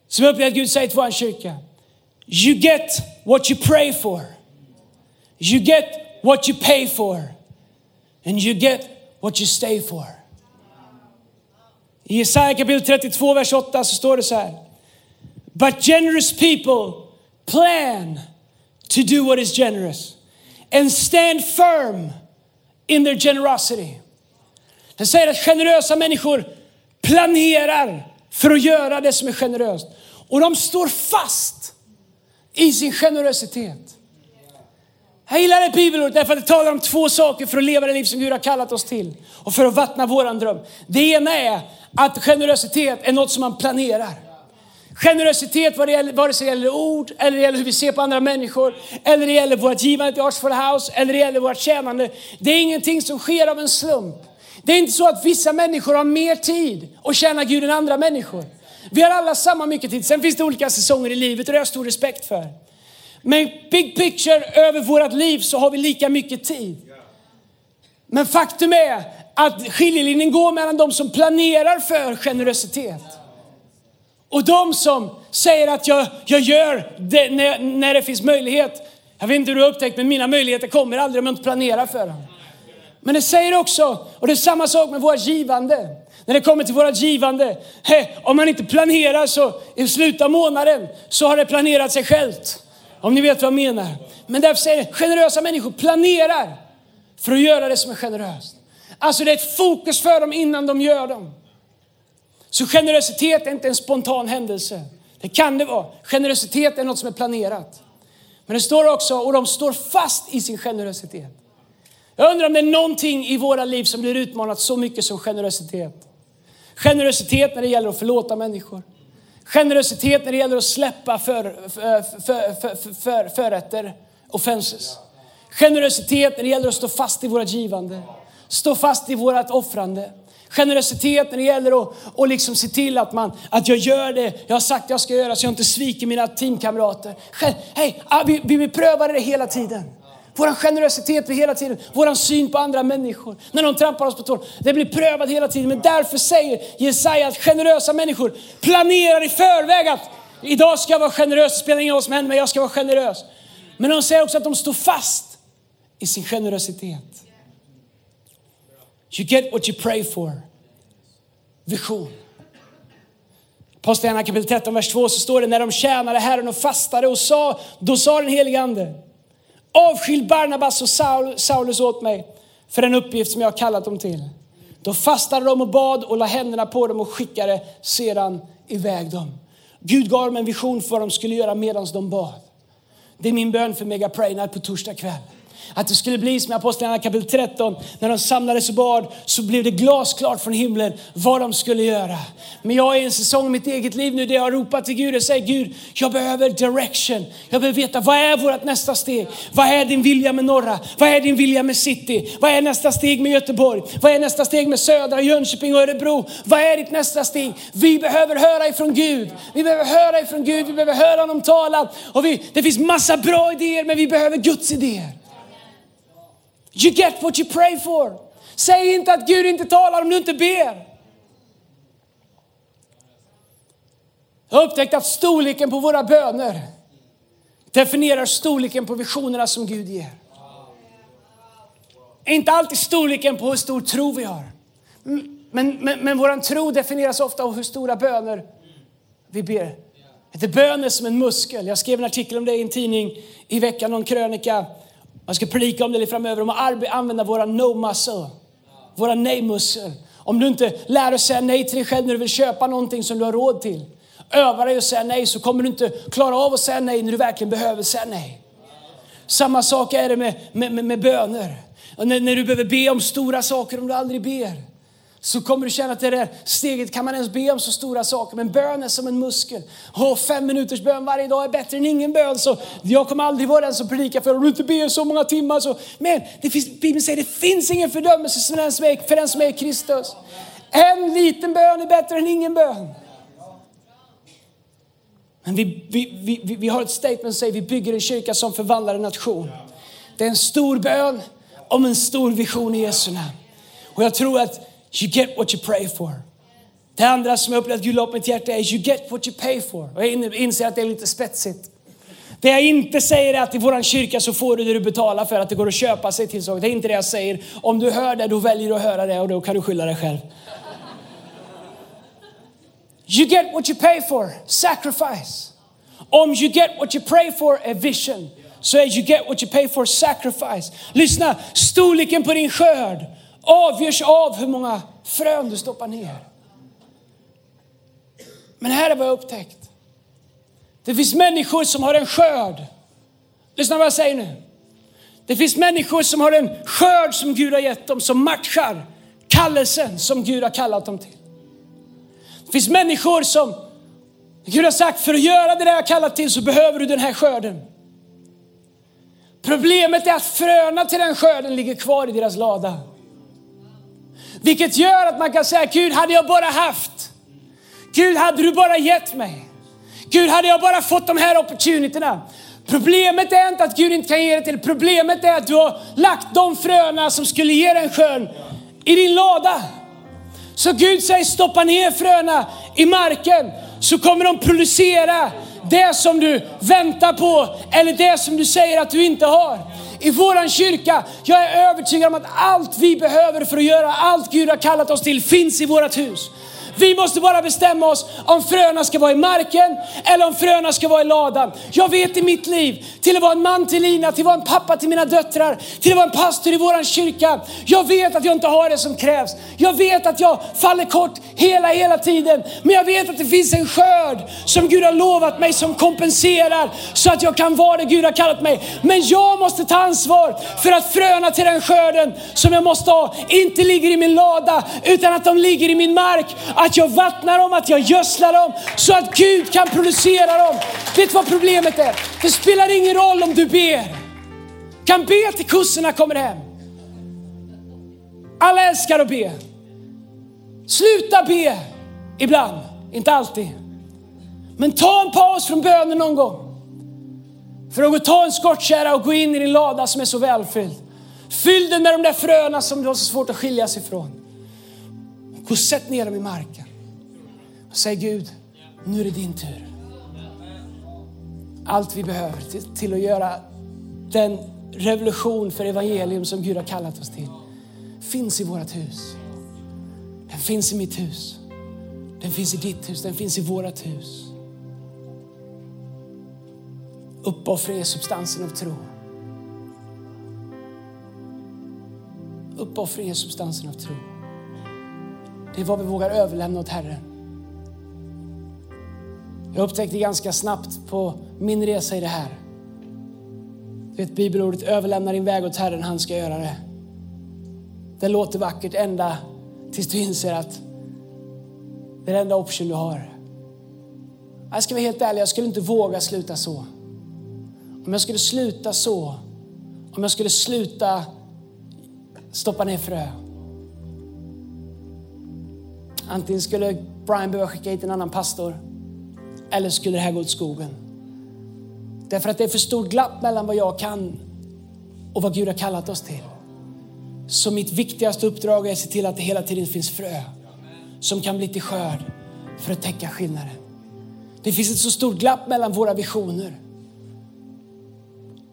som jag upplever att Gud säger till vår kyrka. You get what you pray for. You get what you pay for. And you get what you stay for. I Jesaja kapitel 32, vers 8 så står det så här. But generous people plan to do what is generous and stand firm in their generosity. Den säger att generösa människor planerar för att göra det som är generöst. Och de står fast i sin generositet. Jag gillar det bibelordet därför att det talar om två saker för att leva det liv som Gud har kallat oss till och för att vattna våran dröm. Det ena är att generositet är något som man planerar. Generositet vad det gäller, vare sig det gäller ord, eller det gäller hur vi ser på andra människor, eller det gäller vårt givande till Arts for the House, eller det gäller vårt tjänande. Det är ingenting som sker av en slump. Det är inte så att vissa människor har mer tid att tjäna Gud än andra människor. Vi har alla samma mycket tid. Sen finns det olika säsonger i livet och det har jag stor respekt för. Men big picture över vårt liv så har vi lika mycket tid. Men faktum är att skiljelinjen går mellan de som planerar för generositet och de som säger att jag, jag gör det när, när det finns möjlighet. Jag vet inte hur du har upptäckt, men mina möjligheter kommer aldrig om jag inte planerar för dem. Men det säger också, och det är samma sak med vårt givande. När det kommer till vårt givande, hey, om man inte planerar så i slutet av månaden så har det planerat sig självt. Om ni vet vad jag menar. Men därför säger jag, generösa människor planerar för att göra det som är generöst. Alltså det är ett fokus för dem innan de gör dem. Så generositet är inte en spontan händelse. Det kan det vara. Generositet är något som är planerat. Men det står också, och de står fast i sin generositet. Jag undrar om det är någonting i våra liv som blir utmanat så mycket som generositet. Generositet när det gäller att förlåta människor. Generositet när det gäller att släppa för, för, för, för, för, förrätter, offenses. Generositet när det gäller att stå fast i vårt givande. Stå fast i vårt offrande. Generositet när det gäller att och liksom se till att, man, att jag gör det jag har sagt jag ska göra så jag inte sviker mina teamkamrater. Hey, ah, vi, vi prövar det hela tiden. Vår generositet blir hela tiden, vår syn på andra människor. När de trampar oss på tårna. Det blir prövat hela tiden. Men därför säger Jesaja att generösa människor planerar i förväg att idag ska jag vara generös, det spelar ingen roll vad som händer, men jag ska vara generös. Men de säger också att de står fast i sin generositet. You get what you pray for. Vision. Apostlagärningarna kapitel 13, vers 2 så står det när de tjänade Herren och fastade och sa, då sa den helige Ande, avskilj Barnabas och Saul, Saulus åt mig för den uppgift som jag har kallat dem till. Då fastade de och bad och la händerna på dem och skickade sedan iväg dem. Gud gav dem en vision för vad de skulle göra medan de bad. Det är min bön för Mega Pray Night på torsdag kväll. Att det skulle bli som i Apostlagärningarna kapitel 13. När de samlades och bad så blev det glasklart från himlen vad de skulle göra. Men jag är i en säsong i mitt eget liv nu där jag ropar till Gud och säger Gud, jag behöver direction. Jag behöver veta vad är vårt nästa steg? Vad är din vilja med norra? Vad är din vilja med city? Vad är nästa steg med Göteborg? Vad är nästa steg med södra, Jönköping och Örebro? Vad är ditt nästa steg? Vi behöver höra ifrån Gud. Vi behöver höra ifrån Gud. Vi behöver höra honom tala. Och vi, det finns massa bra idéer men vi behöver Guds idéer. You get what you pray for. Säg inte att Gud inte talar om du inte ber. Jag har upptäckt att storleken på våra böner definierar storleken på visionerna som Gud ger. Inte alltid storleken på hur stor tro vi har. Men, men, men vår tro definieras ofta av hur stora böner vi ber. Det böner som en muskel. Jag skrev en artikel om det i en tidning i veckan, någon krönika man ska predika om det lite framöver, om att använda våra no muscle, våra nej-muskel. Om du inte lär dig säga nej till dig själv när du vill köpa någonting som du har råd till. Öva dig att säga nej så kommer du inte klara av att säga nej när du verkligen behöver säga nej. Samma sak är det med, med, med, med böner. När, när du behöver be om stora saker om du aldrig ber så kommer du känna att det där steget kan man ens be om så stora saker. Men bön är som en muskel. Och fem minuters bön varje dag är bättre än ingen bön. Så jag kommer aldrig vara den som predikar för om du inte ber så många timmar. Så. Men det finns, Bibeln säger det finns ingen fördömelse för den som är, för den som är Kristus. En liten bön är bättre än ingen bön. Men vi, vi, vi, vi har ett statement som säger vi bygger en kyrka som förvandlar en nation. Det är en stor bön om en stor vision i Jesu namn. Och jag tror att You get what you pray for. Det andra som jag upplevt Gud la på mitt hjärta är you get what you pay for. Och jag inser att det är lite spetsigt. Det jag inte säger är att i vår kyrka så får du det du betalar för, att det går att köpa sig till saker. Det är inte det jag säger. Om du hör det, då väljer du att höra det och då kan du skylla dig själv. You get what you pay for, sacrifice. Om you get what you pray for är vision, så är you get what you pay for sacrifice. Lyssna, storleken på din skörd avgörs av hur många frön du stoppar ner. Men här är vad jag upptäckt. Det finns människor som har en skörd. Lyssna vad jag säger nu. Det finns människor som har en skörd som Gud har gett dem som matchar kallelsen som Gud har kallat dem till. Det finns människor som Gud har sagt för att göra det där jag kallat till så behöver du den här skörden. Problemet är att fröna till den skörden ligger kvar i deras lada. Vilket gör att man kan säga, Gud hade jag bara haft. Gud hade du bara gett mig. Gud hade jag bara fått de här opportunityna. Problemet är inte att Gud inte kan ge det till. Problemet är att du har lagt de fröna som skulle ge dig en skön i din lada. Så Gud säger stoppa ner fröna i marken så kommer de producera det som du väntar på eller det som du säger att du inte har i våran kyrka. Jag är övertygad om att allt vi behöver för att göra allt Gud har kallat oss till finns i vårt hus. Vi måste bara bestämma oss om fröna ska vara i marken eller om fröna ska vara i ladan. Jag vet i mitt liv, till att vara en man till Lina, till att vara en pappa till mina döttrar, till att vara en pastor i våran kyrka. Jag vet att jag inte har det som krävs. Jag vet att jag faller kort hela, hela tiden. Men jag vet att det finns en skörd som Gud har lovat mig som kompenserar så att jag kan vara det Gud har kallat mig. Men jag måste ta ansvar för att fröna till den skörden som jag måste ha, inte ligger i min lada utan att de ligger i min mark. Att jag vattnar dem, att jag gödslar dem så att Gud kan producera dem. Vet du vad problemet är? Det spelar ingen roll om du ber. Kan be till kossorna kommer hem. Alla älskar att be. Sluta be ibland, inte alltid. Men ta en paus från bönen någon gång. För att gå ta en skottkärra och gå in i din lada som är så välfylld. Fyll den med de där fröna som du har så svårt att skilja sig ifrån. Gå och sätt ner dem i marken. Och säg Gud, nu är det din tur. Allt vi behöver till, till att göra den revolution för evangelium som Gud har kallat oss till finns i vårt hus. Den finns i mitt hus. Den finns i ditt hus. Den finns i vårt hus. Uppoffring är substansen av tro. Uppoffring är substansen av tro. Det är vad vi vågar överlämna åt Herren. Jag upptäckte ganska snabbt på min resa i det här. Du vet bibelordet överlämna din väg åt Herren, han ska göra det. Det låter vackert ända tills du inser att det är den enda option du har. Jag ska vara helt ärlig, jag skulle inte våga sluta så. Om jag skulle sluta så, om jag skulle sluta stoppa ner frö. Antingen skulle Brian behöva skicka hit en annan pastor eller skulle det här gå åt skogen. Därför att det är för stort glapp mellan vad jag kan och vad Gud har kallat oss till. Så mitt viktigaste uppdrag är att se till att det hela tiden finns frö som kan bli till skörd för att täcka skillnaden. Det finns ett så stort glapp mellan våra visioner.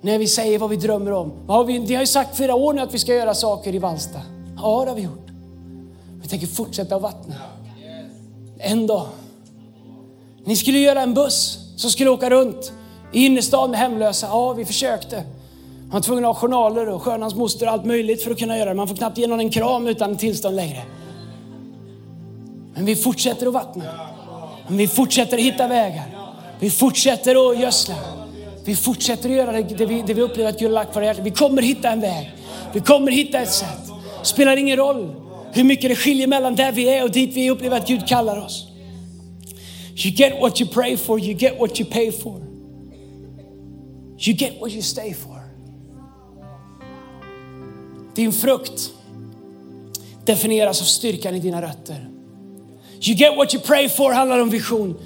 När vi säger vad vi drömmer om. Ja, vi, vi har ju sagt flera år nu att vi ska göra saker i Valsta. Ja, det har vi gjort. Vi tänker fortsätta att vattna. En dag. Ni skulle göra en buss som skulle åka runt i innerstan med hemlösa. Ja, vi försökte. Man var tvungen att ha journaler och skönans moster och allt möjligt för att kunna göra det. Man får knappt ge någon en kram utan tillstånd längre. Men vi fortsätter att vattna. Men vi fortsätter att hitta vägar. Vi fortsätter att gödsla. Vi fortsätter att göra det, det, vi, det vi upplever att Gud har lagt på våra hjärtan. Vi kommer hitta en väg. Vi kommer hitta ett sätt. Spelar ingen roll hur mycket det skiljer mellan där vi är och dit vi upplever att Gud kallar oss. You get what you pray for, you get what you pay for. You get what you stay for. Din frukt definieras av styrkan i dina rötter. You get what you pray for handlar om vision.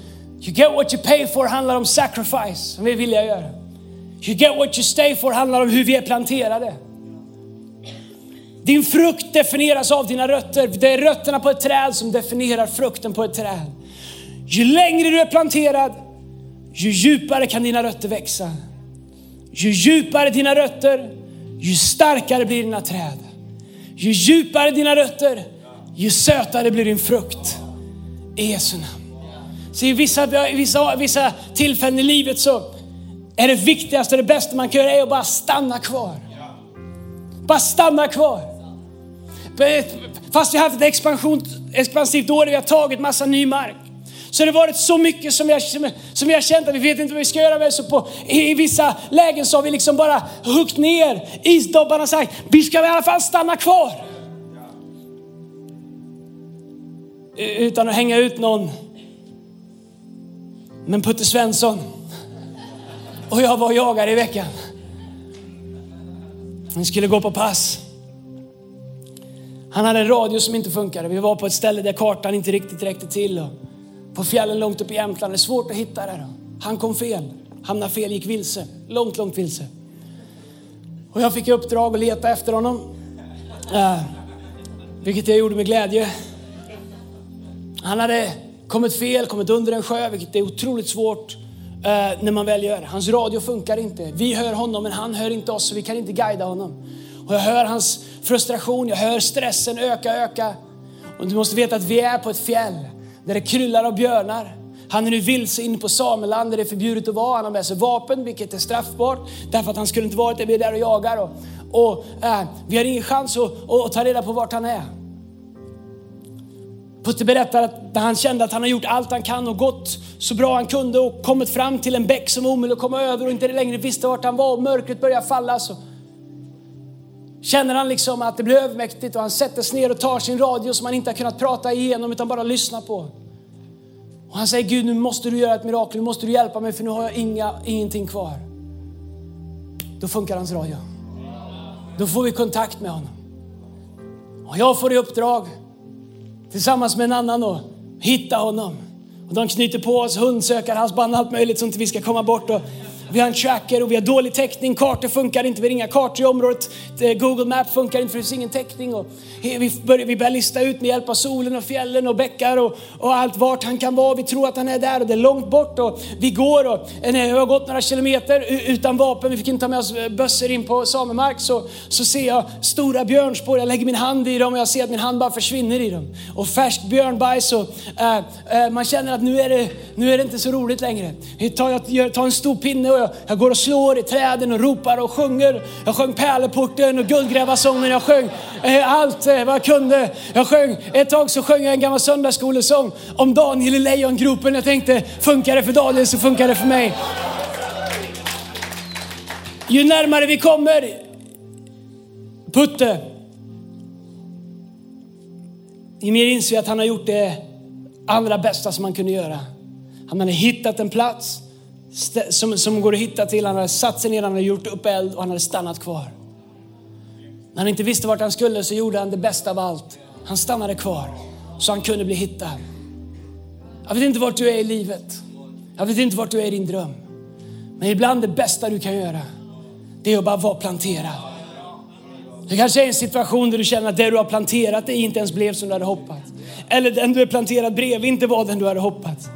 You get what you pay for handlar om sacrifice, som vi vill villiga göra. You get what you stay for handlar om hur vi är planterade. Din frukt definieras av dina rötter. Det är rötterna på ett träd som definierar frukten på ett träd. Ju längre du är planterad, ju djupare kan dina rötter växa. Ju djupare dina rötter, ju starkare blir dina träd. Ju djupare dina rötter, ju sötare blir din frukt. I Jesu namn. Så i vissa, vissa, vissa tillfällen i livet så är det viktigaste det bästa man kan göra är att bara stanna kvar. Bara stanna kvar. Eh, fast vi har haft ett expansivt år där vi har tagit massa ny mark. Så det har varit så mycket som vi, har, som vi har känt att vi vet inte vad vi ska göra med. Så på, i, vissa lägen så har vi liksom bara huggit ner isdobbarna och sagt, vi ska i alla fall stanna kvar. Utan att hänga ut någon. Men Putte Svensson och jag var och jagade i veckan. Vi skulle gå på pass. Han hade en radio som inte funkade. Vi var på ett ställe där kartan inte riktigt räckte till. På fjällen långt upp i Jämtland. Det är svårt att hitta det. Han kom fel, hamnade fel, gick vilse. Långt, långt vilse. Och jag fick i uppdrag att leta efter honom. Uh, vilket jag gjorde med glädje. Han hade kommit fel, kommit under en sjö, vilket är otroligt svårt uh, när man väl gör. Hans radio funkar inte. Vi hör honom, men han hör inte oss, så vi kan inte guida honom. Och jag hör hans frustration, jag hör stressen öka, öka. Och du måste veta att vi är på ett fjäll där det kryllar av björnar. Han är nu vilse inne på sameland där det är förbjudet att vara. Han har med sig vapen, vilket är straffbart. Därför att han skulle inte varit där, vi är där och jagar. Och, och äh, vi har ingen chans att, att, ta reda på vart han är. Putte berättar att han kände att han har gjort allt han kan och gått så bra han kunde och kommit fram till en bäck som var omöjlig att komma över och inte längre visste vart han var och mörkret började falla. Så känner han liksom att det blir övermäktigt och han sätter sig ner och tar sin radio som han inte har kunnat prata igenom utan bara lyssna på. Och han säger Gud nu måste du göra ett mirakel, nu måste du hjälpa mig för nu har jag inga, ingenting kvar. Då funkar hans radio. Då får vi kontakt med honom. Och jag får i uppdrag tillsammans med en annan att hitta honom. Och de knyter på oss hundsökarhalsband och allt möjligt så att vi ska komma bort. Och vi har en tracker och vi har dålig täckning. Kartor funkar inte, vi har inga kartor i området. Google Maps funkar inte för det finns ingen täckning. Och vi, börjar, vi börjar lista ut med hjälp av solen och fjällen och bäckar och, och allt vart han kan vara. Vi tror att han är där och det är långt bort och vi går och eh, när vi har gått några kilometer utan vapen, vi fick inte ta med oss eh, bössor in på samemark, så, så ser jag stora björnspår. Jag lägger min hand i dem och jag ser att min hand bara försvinner i dem. Och färskt björnbajs och äh, äh, man känner att nu är, det, nu är det inte så roligt längre. Jag tar, jag tar en stor pinne och jag, jag går och slår i träden och ropar och sjunger. Jag sjöng Pärleporten och Guldgrävarsången. Jag sjöng eh, allt eh, vad jag kunde. Jag sjöng, ett tag så sjöng jag en gammal söndagsskolesång om Daniel i lejongropen. Jag tänkte, funkar det för Daniel så funkar det för mig. Ju närmare vi kommer Putte, ju mer inser vi att han har gjort det allra bästa som han kunde göra. Han hade hittat en plats som, som går att hitta till. Han hade satt sig ner, han hade gjort upp eld och han hade stannat kvar. När han inte visste vart han skulle så gjorde han det bästa av allt. Han stannade kvar så han kunde bli hittad. Jag vet inte vart du är i livet. Jag vet inte vart du är i din dröm. Men ibland det bästa du kan göra, det är att bara vara planterad. Det kanske är en situation där du känner att det du har planterat det inte ens blev som du hade hoppats. Eller den du är planterad bredvid inte var den du hade hoppats.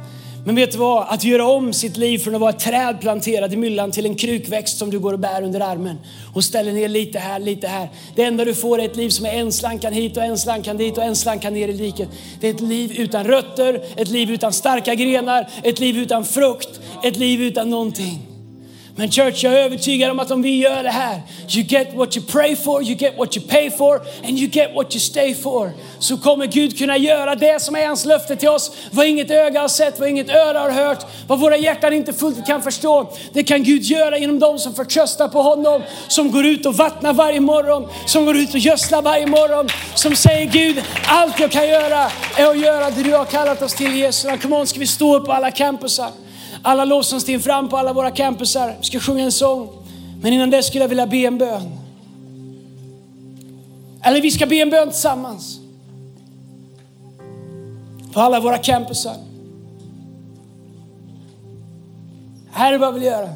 Men vet du vad? Att göra om sitt liv från att vara ett träd planterat i myllan till en krukväxt som du går och bär under armen och ställer ner lite här, lite här. Det enda du får är ett liv som är en slankan hit och en slankan dit och en slankan ner i diket. Det är ett liv utan rötter, ett liv utan starka grenar, ett liv utan frukt, ett liv utan någonting. Men church, jag är övertygad om att om vi gör det här, you get what you pray for, you get what you pay for and you get what you stay for. Så kommer Gud kunna göra det som är hans löfte till oss. Vad inget öga har sett, vad inget öra har hört, vad våra hjärtan inte fullt kan förstå. Det kan Gud göra genom dem som förtröstar på honom, som går ut och vattnar varje morgon, som går ut och gödslar varje morgon, som säger Gud, allt jag kan göra är att göra det du har kallat oss till Jesus. Come on, ska vi stå upp på alla campusar? Alla lovsångsteam fram på alla våra campusar. Vi ska sjunga en sång. Men innan det skulle jag vilja be en bön. Eller vi ska be en bön tillsammans. På alla våra campusar. Här är vad jag vill göra.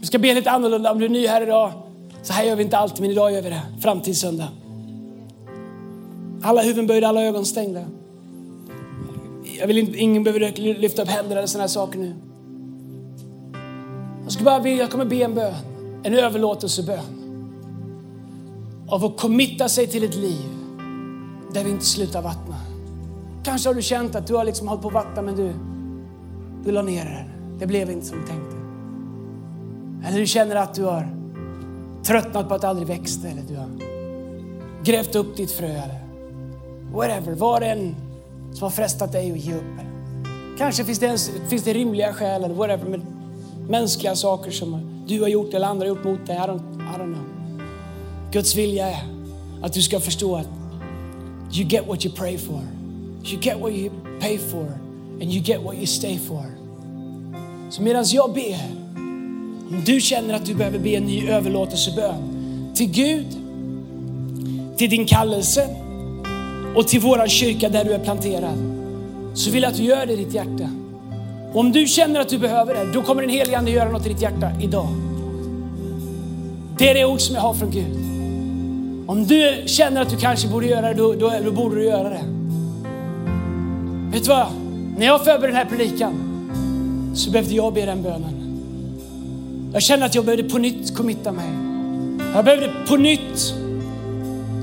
Vi ska be lite annorlunda. Om du är ny här idag, så här gör vi inte alltid, men idag gör vi det. Fram till söndag. Alla huvuden böjda, alla ögon stängda. Jag vill inte, ingen behöver lyfta upp händer eller sådana här saker nu. Jag, skulle bara be, jag kommer be en bön, en överlåtelsebön. Av att committa sig till ett liv där vi inte slutar vattna. Kanske har du känt att du har liksom hållit på att vattna men du, du la ner det. Det blev inte som du tänkte. Eller du känner att du har tröttnat på att det aldrig växte eller du har grävt upp ditt frö. Eller whatever, vad det än som har frestat dig att ge upp. Kanske finns det, finns det rimliga skäl eller whatever, med mänskliga saker som du har gjort eller andra har gjort mot dig. I don't, I don't know. Guds vilja är att du ska förstå att you get what you pray for. You get what you pay for and you get what you stay for. Så medan jag ber, om du känner att du behöver be en ny överlåtelsebön till Gud, till din kallelse, och till våran kyrka där du är planterad. Så vill jag att du gör det i ditt hjärta. Och om du känner att du behöver det, då kommer den helige Ande göra något i ditt hjärta idag. Det är det ord som jag har från Gud. Om du känner att du kanske borde göra det, då, då, då borde du göra det. Vet du vad? När jag förberedde den här predikan så behövde jag be den bönen. Jag kände att jag behövde på nytt committa mig. Jag behövde på nytt,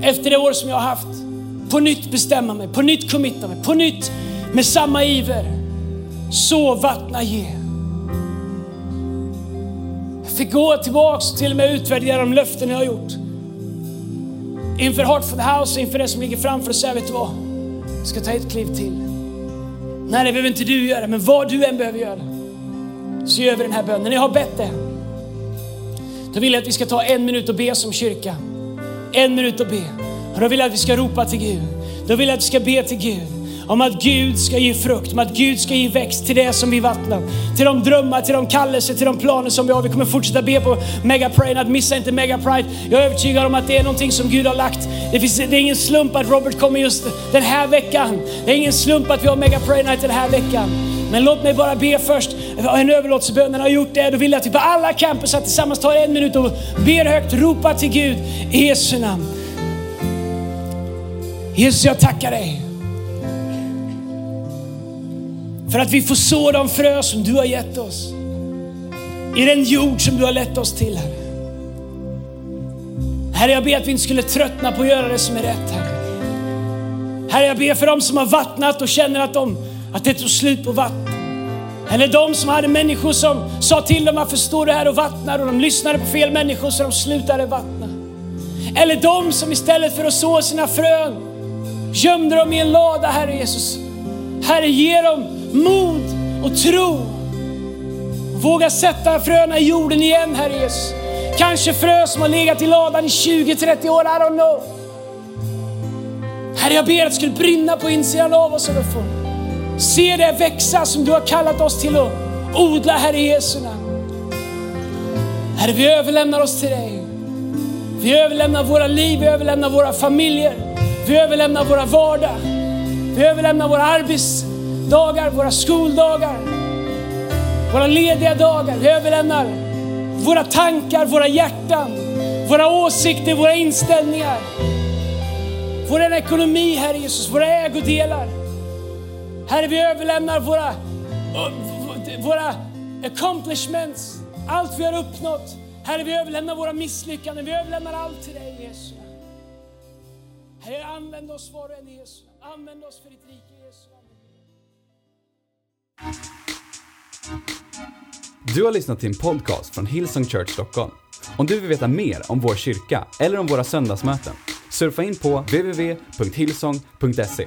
efter det år som jag har haft, på nytt bestämma mig, på nytt committa mig, på nytt med samma iver. Så vattna ge. Jag fick gå tillbaks och till och med utvärdera de löften jag har gjort. inför Heart for the House, inför det som ligger framför oss, säga vet du vad? Jag ska ta ett kliv till. Nej, det behöver inte du göra, men vad du än behöver göra så gör vi den här bönen. När jag har bett det, då vill jag att vi ska ta en minut och be som kyrka. En minut och be. Då vill jag att vi ska ropa till Gud. Då vill jag att vi ska be till Gud om att Gud ska ge frukt, om att Gud ska ge växt till det som vi vattnar. Till de drömmar, till de kallelser, till de planer som vi har. Vi kommer fortsätta be på Mega Pride, att missa inte Mega Pride. Jag är övertygad om att det är någonting som Gud har lagt. Det, finns, det är ingen slump att Robert kommer just den här veckan. Det är ingen slump att vi har Mega Pride Night den här veckan. Men låt mig bara be först en överlåtelsebön. När jag har gjort det, då vill jag att vi på alla campus att tillsammans tar en minut och ber högt, ropar till Gud i Jesu namn. Jesus, jag tackar dig. För att vi får så de frö som du har gett oss. I den jord som du har lett oss till, Herre. Herre, jag ber att vi inte skulle tröttna på att göra det som är rätt, Herre. Herre, jag ber för dem som har vattnat och känner att, de, att det tog slut på vatten. Eller de som hade människor som sa till dem, varför står du här och vattnar? Och de lyssnade på fel människor så de slutade vattna. Eller de som istället för att så sina frön gömde dem i en lada, Herre Jesus. Herre, ge dem mod och tro. Våga sätta fröna i jorden igen, Herre Jesus. Kanske frö som har legat i ladan i 20-30 år, I don't know. Herre, jag ber att det skulle brinna på insidan av oss och få se det växa som du har kallat oss till att odla, Herre Jesu namn. Herre, vi överlämnar oss till dig. Vi överlämnar våra liv, vi överlämnar våra familjer, vi överlämnar våra vardag. Vi överlämnar våra arbetsdagar, våra skoldagar, våra lediga dagar. Vi överlämnar våra tankar, våra hjärtan, våra åsikter, våra inställningar. Vår ekonomi, Herre Jesus, våra ägodelar. Herre, vi överlämnar våra, våra accomplishments, allt vi har uppnått. Herre, vi överlämnar våra misslyckanden, vi överlämnar allt till dig Jesus. Herre, använd oss var och en i Jesu Använd oss för ditt rike Jesu Du har lyssnat till en podcast från Hillsong Church Stockholm. Om du vill veta mer om vår kyrka eller om våra söndagsmöten, surfa in på www.hillsong.se.